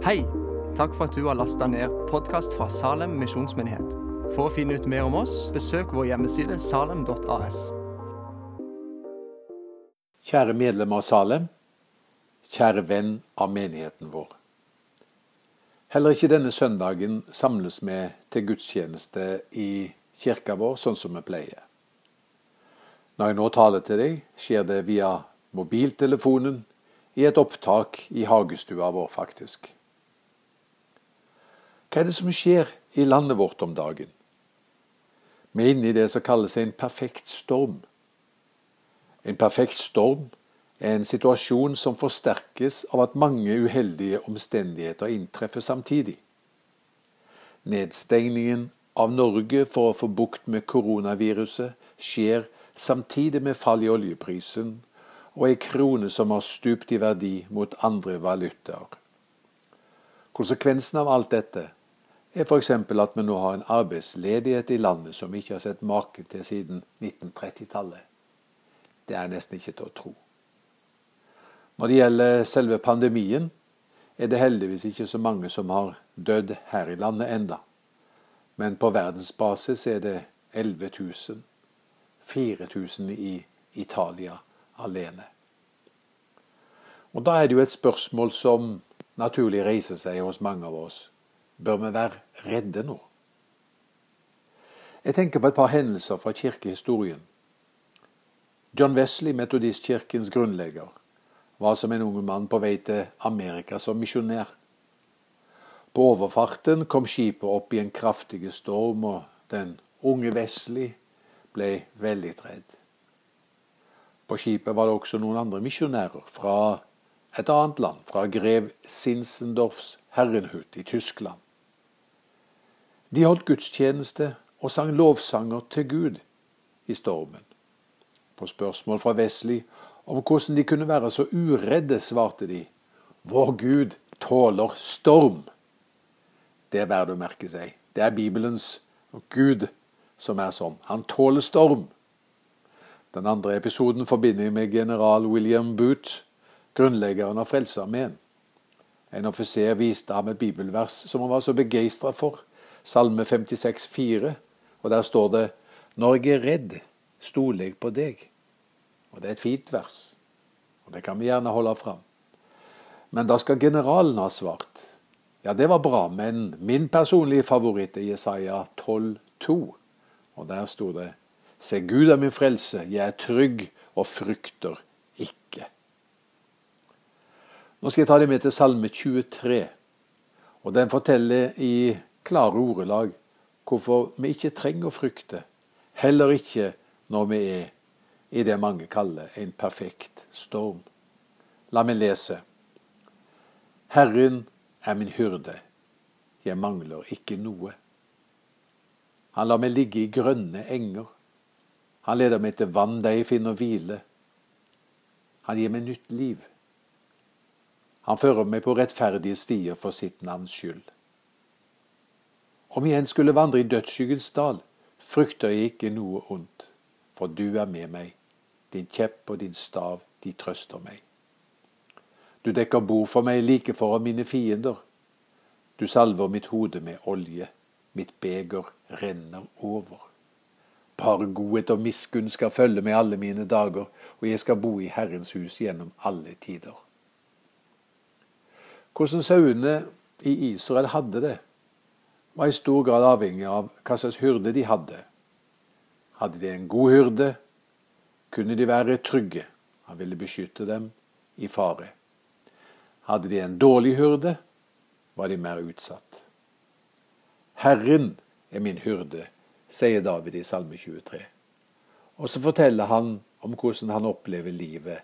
Hei! Takk for at du har lasta ned podkast fra Salem misjonsmyndighet. For å finne ut mer om oss, besøk vår hjemmeside salem.as. Kjære medlem av Salem, kjære venn av menigheten vår. Heller ikke denne søndagen samles vi til gudstjeneste i kirka vår sånn som vi pleier. Når jeg nå taler til deg, skjer det via mobiltelefonen i et opptak i hagestua vår, faktisk. Hva er det som skjer i landet vårt om dagen? Vi er inne i det som kalles en perfekt storm. En perfekt storm er en situasjon som forsterkes av at mange uheldige omstendigheter inntreffer samtidig. Nedstengningen av Norge for å få bukt med koronaviruset skjer samtidig med fall i oljeprisen og ei krone som har stupt i verdi mot andre valutaer. Konsekvensen av alt dette er f.eks. at vi nå har en arbeidsledighet i landet som vi ikke har sett maken til siden 1930-tallet. Det er nesten ikke til å tro. Når det gjelder selve pandemien, er det heldigvis ikke så mange som har dødd her i landet enda. Men på verdensbasis er det 11 000. 4000 i Italia alene. Og Da er det jo et spørsmål som naturlig reiser seg hos mange av oss. Bør vi være redde nå? Jeg tenker på et par hendelser fra kirkehistorien. John Wesley, metodistkirkens grunnlegger, var som en ung mann på vei til Amerika som misjonær. På overfarten kom skipet opp i en kraftig storm, og den unge Wesley ble veldig redd. På skipet var det også noen andre misjonærer fra et annet land, fra grev Sinsendorfs Herrenhut i Tyskland. De holdt gudstjeneste og sang lovsanger til Gud i stormen. På spørsmål fra Wesley om hvordan de kunne være så uredde, svarte de Vår Gud tåler storm. Det er verdt å merke seg. Det er Bibelens Gud som er sånn. Han tåler storm. Den andre episoden forbinder jeg med general William Booth, grunnleggeren av Frelsesarmeen. En offiser viste ham et bibelvers som han var så begeistra for Salme 56, 56,4, og der står det Når jeg er redd, stoler jeg på deg. Og Det er et fint vers, og det kan vi gjerne holde fram. Men da skal generalen ha svart. Ja, det var bra, men min personlige favoritt er Jesaja 12, 12,2. Og der sto det Se, Gud er min frelse, jeg er trygg og frykter ikke. Nå skal jeg ta deg med til Salme 23, og den forteller i klare ordelag hvorfor vi ikke trenger å frykte, heller ikke når vi er i det mange kaller en perfekt storm. La meg lese. Herren er min hyrde, jeg mangler ikke noe. Han lar meg ligge i grønne enger. Han leder meg til vann der jeg finner hvile. Han gir meg nytt liv. Han fører meg på rettferdige stier for sitt navns skyld. Om jeg enn skulle vandre i dødsskyggens dal, frykter jeg ikke noe ondt, for du er med meg, din kjepp og din stav, de trøster meg. Du dekker bord for meg like foran mine fiender. Du salver mitt hode med olje, mitt beger renner over. Bare godhet og miskunn skal følge meg alle mine dager, og jeg skal bo i Herrens hus gjennom alle tider. Hvordan sauene i Israel hadde det, var i stor grad avhengig av hva slags hyrde de hadde. Hadde de en god hyrde, kunne de være trygge. Han ville beskytte dem i fare. Hadde de en dårlig hyrde, var de mer utsatt. Herren er min hyrde, sier David i Salme 23. Og så forteller han om hvordan han opplever livet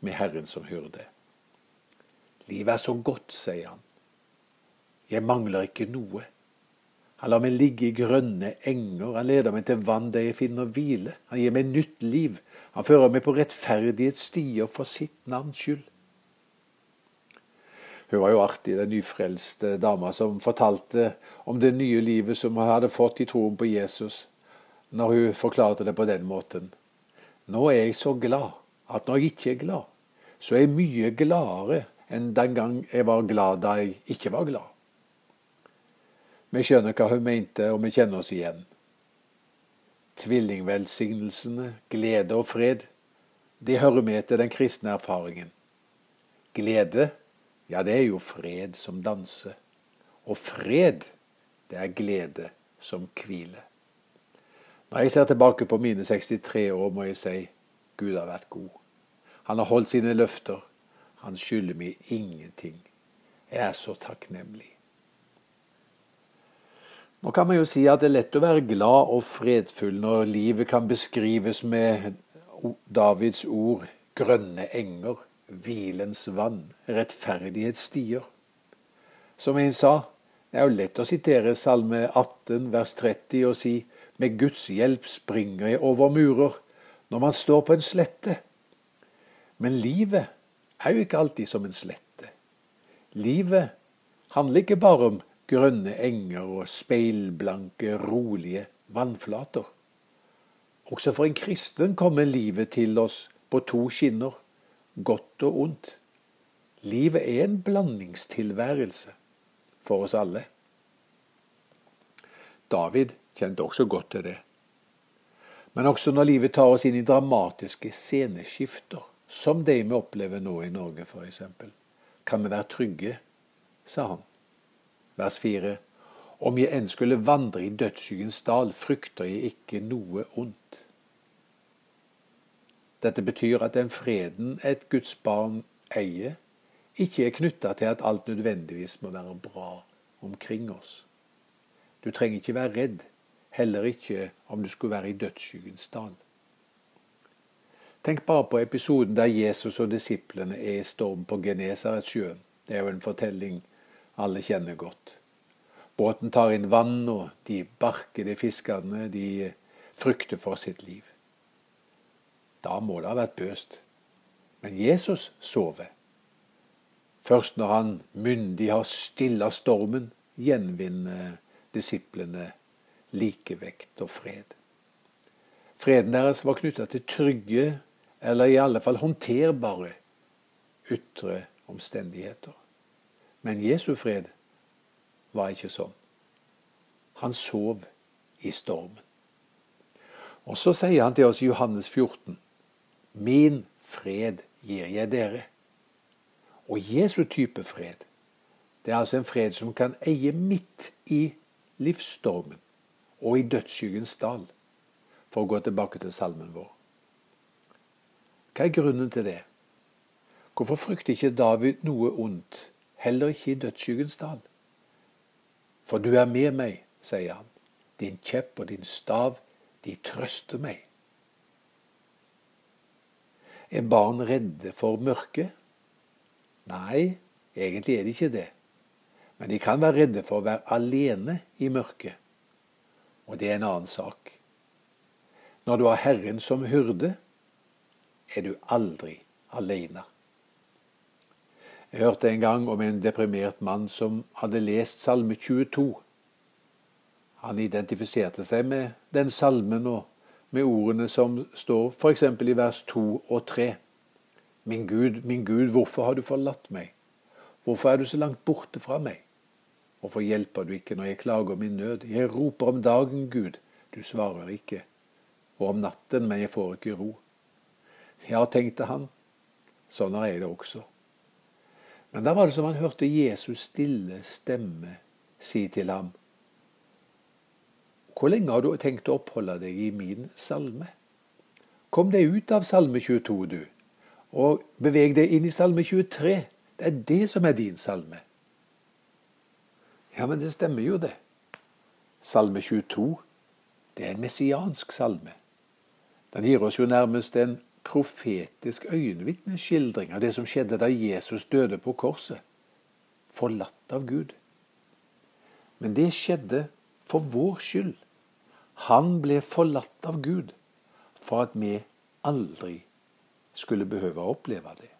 med Herren som hyrde. Livet er så godt, sier han. Jeg mangler ikke noe. Han lar meg ligge i grønne enger, han leder meg til vann der jeg finner hvile. Han gir meg nytt liv, han fører meg på rettferdighetsstier for sitt navns skyld. Hun var jo artig, den nyfrelste dama som fortalte om det nye livet som hun hadde fått i troen på Jesus, når hun forklarte det på den måten. Nå er jeg så glad at når jeg ikke er glad, så er jeg mye gladere enn den gang jeg var glad da jeg ikke var glad. Vi skjønner hva hun mente, og vi kjenner oss igjen. Tvillingvelsignelsene, glede og fred, det hører med til den kristne erfaringen. Glede, ja, det er jo fred som danser. Og fred, det er glede som hviler. Når jeg ser tilbake på mine 63 år, må jeg si Gud har vært god. Han har holdt sine løfter. Han skylder meg ingenting. Jeg er så takknemlig. Nå kan man jo si at det er lett å være glad og fredfull når livet kan beskrives med Davids ord grønne enger, hvilens vann, rettferdighetsstier. Som en sa, det er jo lett å sitere Salme 18 vers 30 og si med Guds hjelp springer jeg over murer når man står på en slette. Men livet er jo ikke alltid som en slette. Livet handler ikke bare om grønne enger og speilblanke, rolige vannflater. Også for en kristen kommer livet til oss på to skinner, godt og ondt. Livet er en blandingstilværelse for oss alle. David kjente også godt til det. Men også når livet tar oss inn i dramatiske sceneskifter, som det vi opplever nå i Norge f.eks., kan vi være trygge, sa han. Vers 4. Om jeg enn skulle vandre i dødsskyggens dal, frykter jeg ikke noe ondt. Dette betyr at den freden et Guds barn eier, ikke er knytta til at alt nødvendigvis må være bra omkring oss. Du trenger ikke være redd, heller ikke om du skulle være i dødsskyggens dal. Tenk bare på episoden der Jesus og disiplene er i storm på Genesaretsjøen. Det er jo en fortelling alle kjenner godt. Båten tar inn vann, og de barkede fiskerne de frykter for sitt liv. Da må det ha vært bøst. Men Jesus sover. Først når han myndig har stilla stormen, gjenvinner disiplene likevekt og fred. Freden deres var knytta til trygge, eller i alle fall håndterbare, ytre omstendigheter. Men Jesu fred var ikke sånn. Han sov i stormen. Og så sier han til oss i Johannes 14.: Min fred gir jeg dere. Og Jesu type fred, det er altså en fred som kan eie midt i livsstormen og i dødsskyggens dal, for å gå tilbake til salmen vår. Hva er grunnen til det? Hvorfor frykter ikke David noe ondt, heller ikke i dødsskyggens dal? For du er med meg, sier han. Din kjepp og din stav, de trøster meg. Er barn redde for mørket? Nei, egentlig er de ikke det. Men de kan være redde for å være alene i mørket. Og det er en annen sak. Når du har Herren som hyrde, er du aldri alene. Jeg hørte en gang om en deprimert mann som hadde lest Salme 22. Han identifiserte seg med den salmen og med ordene som står f.eks. i vers 2 og 3. Min Gud, min Gud, hvorfor har du forlatt meg? Hvorfor er du så langt borte fra meg? Hvorfor hjelper du ikke når jeg klager min nød? Jeg roper om dagen, Gud, du svarer ikke. Og om natten, men jeg får ikke ro. Ja, tenkte han, sånn er jeg det også. Men da var det som han hørte Jesus stille stemme si til ham. Hvor lenge har du tenkt å oppholde deg i min salme? Kom deg ut av salme 22, du, og beveg deg inn i salme 23. Det er det som er din salme. Ja, men det stemmer jo, det. Salme 22, det er en messiansk salme. Den gir oss jo nærmest en profetisk øyenvitneskildring av det som skjedde da Jesus døde på korset, forlatt av Gud. Men det skjedde for vår skyld. Han ble forlatt av Gud for at vi aldri skulle behøve å oppleve det.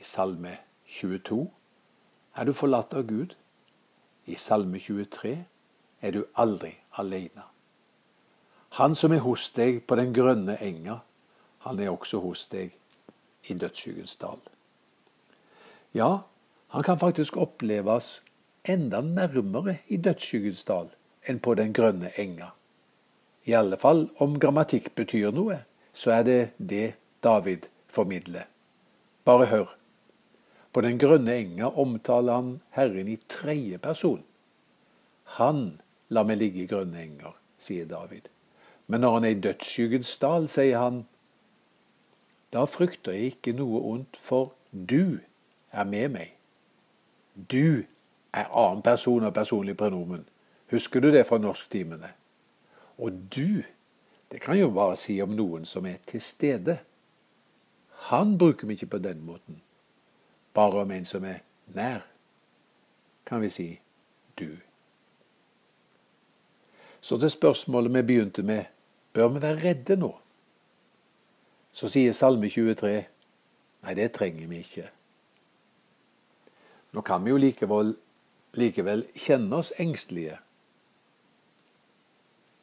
I Salme 22 er du forlatt av Gud. I Salme 23 er du aldri alene. Han som er hos deg på den grønne enga, han er også hos deg i dødsskyggens dal. Ja, han kan faktisk oppleves enda nærmere i dødsskyggens dal enn på den grønne enga. I alle fall om grammatikk betyr noe, så er det det David formidler. Bare hør. På den grønne enga omtaler han Herren i tredje person. Han lar meg ligge i grønne enger, sier David. Men når han er i dødsskyggens dal, sier han, da frykter jeg ikke noe ondt, for du er med meg. Du er annen person av personlig prenomen. Husker du det fra norsktimene? Og du, det kan jo bare si om noen som er til stede. Han bruker vi ikke på den måten. Bare om en som er nær, kan vi si du. Så til spørsmålet vi begynte med, bør vi være redde nå? Så sier Salme 23, nei, det trenger vi ikke. Nå kan vi jo likevel, likevel kjenne oss engstelige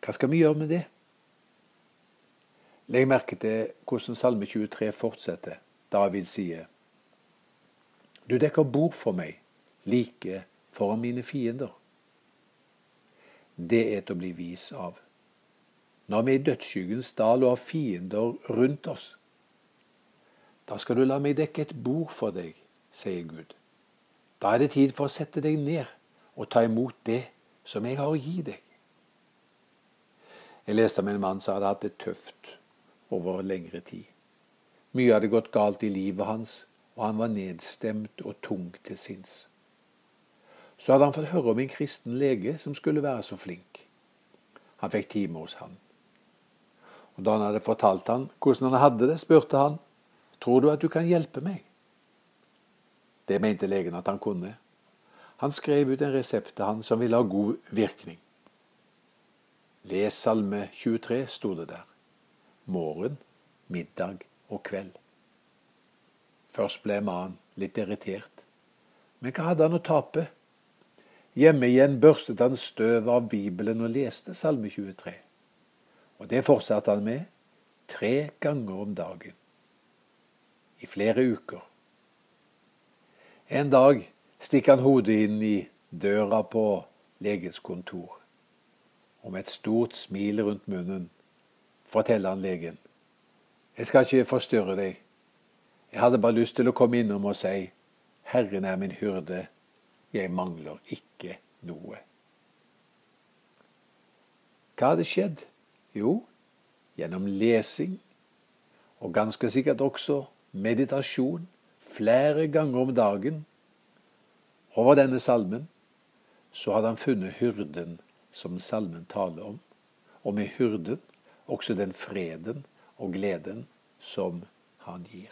hva skal vi gjøre med det? Legg merke til hvordan Salme 23 fortsetter. David sier Du dekker bord for meg, like foran mine fiender. Det er til å bli vis av. Når vi i dødsskyggens dal og har fiender rundt oss, da skal du la meg dekke et bord for deg, sier Gud. Da er det tid for å sette deg ned og ta imot det som jeg har å gi deg. Jeg leste om en mann som hadde hatt det tøft over lengre tid. Mye hadde gått galt i livet hans, og han var nedstemt og tung til sinns. Så hadde han fått høre om en kristen lege som skulle være så flink. Han fikk time hos han. Og Da han hadde fortalt han hvordan han hadde det, spurte han tror du at du kan hjelpe meg. Det mente legen at han kunne. Han skrev ut en resept til han som ville ha god virkning. Les Salme 23, sto det der. Morgen, middag og kveld. Først ble mannen litt irritert. Men hva hadde han å tape? Hjemme igjen børstet han støv av Bibelen og leste Salme 23. Og det fortsatte han med tre ganger om dagen. I flere uker. En dag stikker han hodet inn i døra på legens kontor og med et stort smil rundt munnen forteller han legen. Jeg skal ikke forstyrre deg. Jeg hadde bare lyst til å komme innom og si Herren er min hyrde, jeg mangler ikke noe. Hva hadde skjedd? Jo, gjennom lesing, og ganske sikkert også meditasjon flere ganger om dagen over denne salmen, så hadde han funnet hyrden som salmen taler om, og med hyrden også den freden og gleden som han gir.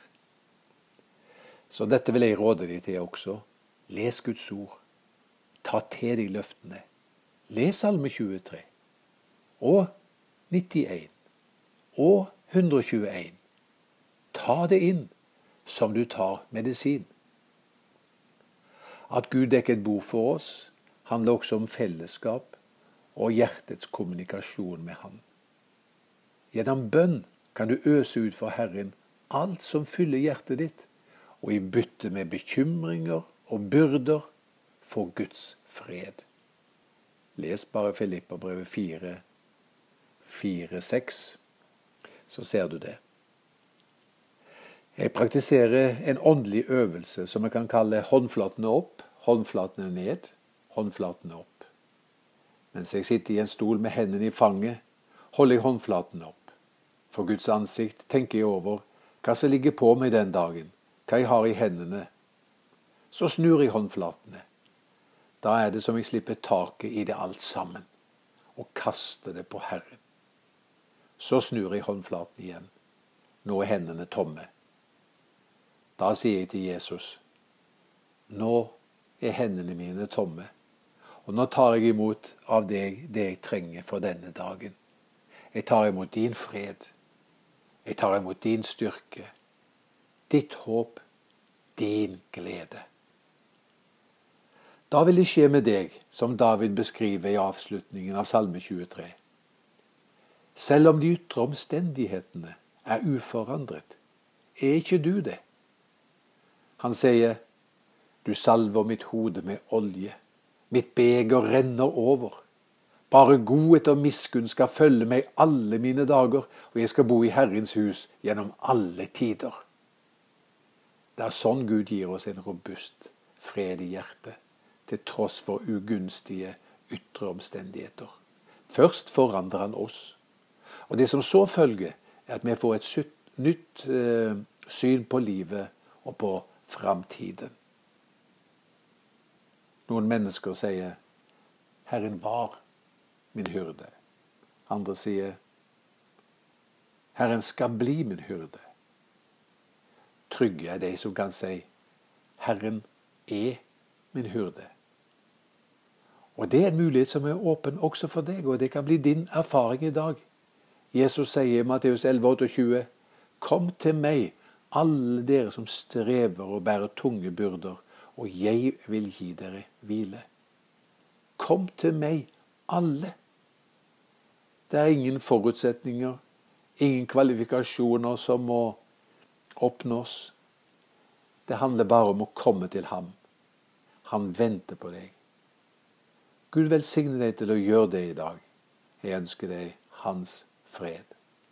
Så dette vil jeg råde deg til også. Les Guds ord. Ta til deg løftene. Les Salme 23 og 91 og 121. Ta det inn som du tar medisin. At Gud dekker et bord for oss, handler også om fellesskap og hjertets kommunikasjon med Han. Gjennom bønn kan du øse ut for Herren alt som fyller hjertet ditt, og i bytte med bekymringer og byrder få Guds fred. Les bare Filipperbrevet 4, 4-6, så ser du det. Jeg praktiserer en åndelig øvelse som jeg kan kalle håndflatene opp, håndflatene ned, håndflatene opp. Mens jeg sitter i en stol med hendene i fanget, holder jeg håndflatene opp. For Guds ansikt tenker jeg over hva som ligger på meg den dagen, hva jeg har i hendene. Så snur jeg håndflatene. Da er det som jeg slipper taket i det alt sammen, og kaster det på Herren. Så snur jeg håndflaten igjen. Nå er hendene tomme. Da sier jeg til Jesus, nå er hendene mine tomme. Og nå tar jeg imot av deg det jeg trenger for denne dagen. Jeg tar imot din fred. Jeg tar imot din styrke, ditt håp, din glede. Da vil det skje med deg, som David beskriver i avslutningen av Salme 23. Selv om de ytre omstendighetene er uforandret, er ikke du det. Han sier, Du salver mitt hode med olje. Mitt beger renner over. Bare godhet og miskunn skal følge meg alle mine dager, og jeg skal bo i Herrens hus gjennom alle tider. Det er sånn Gud gir oss en robust fred i hjertet, til tross for ugunstige ytre omstendigheter. Først forandrer han oss. Og det som så følger, er at vi får et nytt eh, syn på livet og på framtiden. Noen mennesker sier 'Herren var min hyrde'. Andre sier 'Herren skal bli min hyrde'. Trygge er de som kan si 'Herren er min hyrde'. Og Det er en mulighet som er åpen også for deg, og det kan bli din erfaring i dag. Jesus sier i Matteus 11, 28, Kom til meg, alle dere som strever og bærer tunge byrder, og jeg vil gi dere hvile. Kom til meg, alle. Det er ingen forutsetninger, ingen kvalifikasjoner som må oppnås. Det handler bare om å komme til ham. Han venter på deg. Gud velsigne deg til å gjøre det i dag. Jeg ønsker deg hans fred.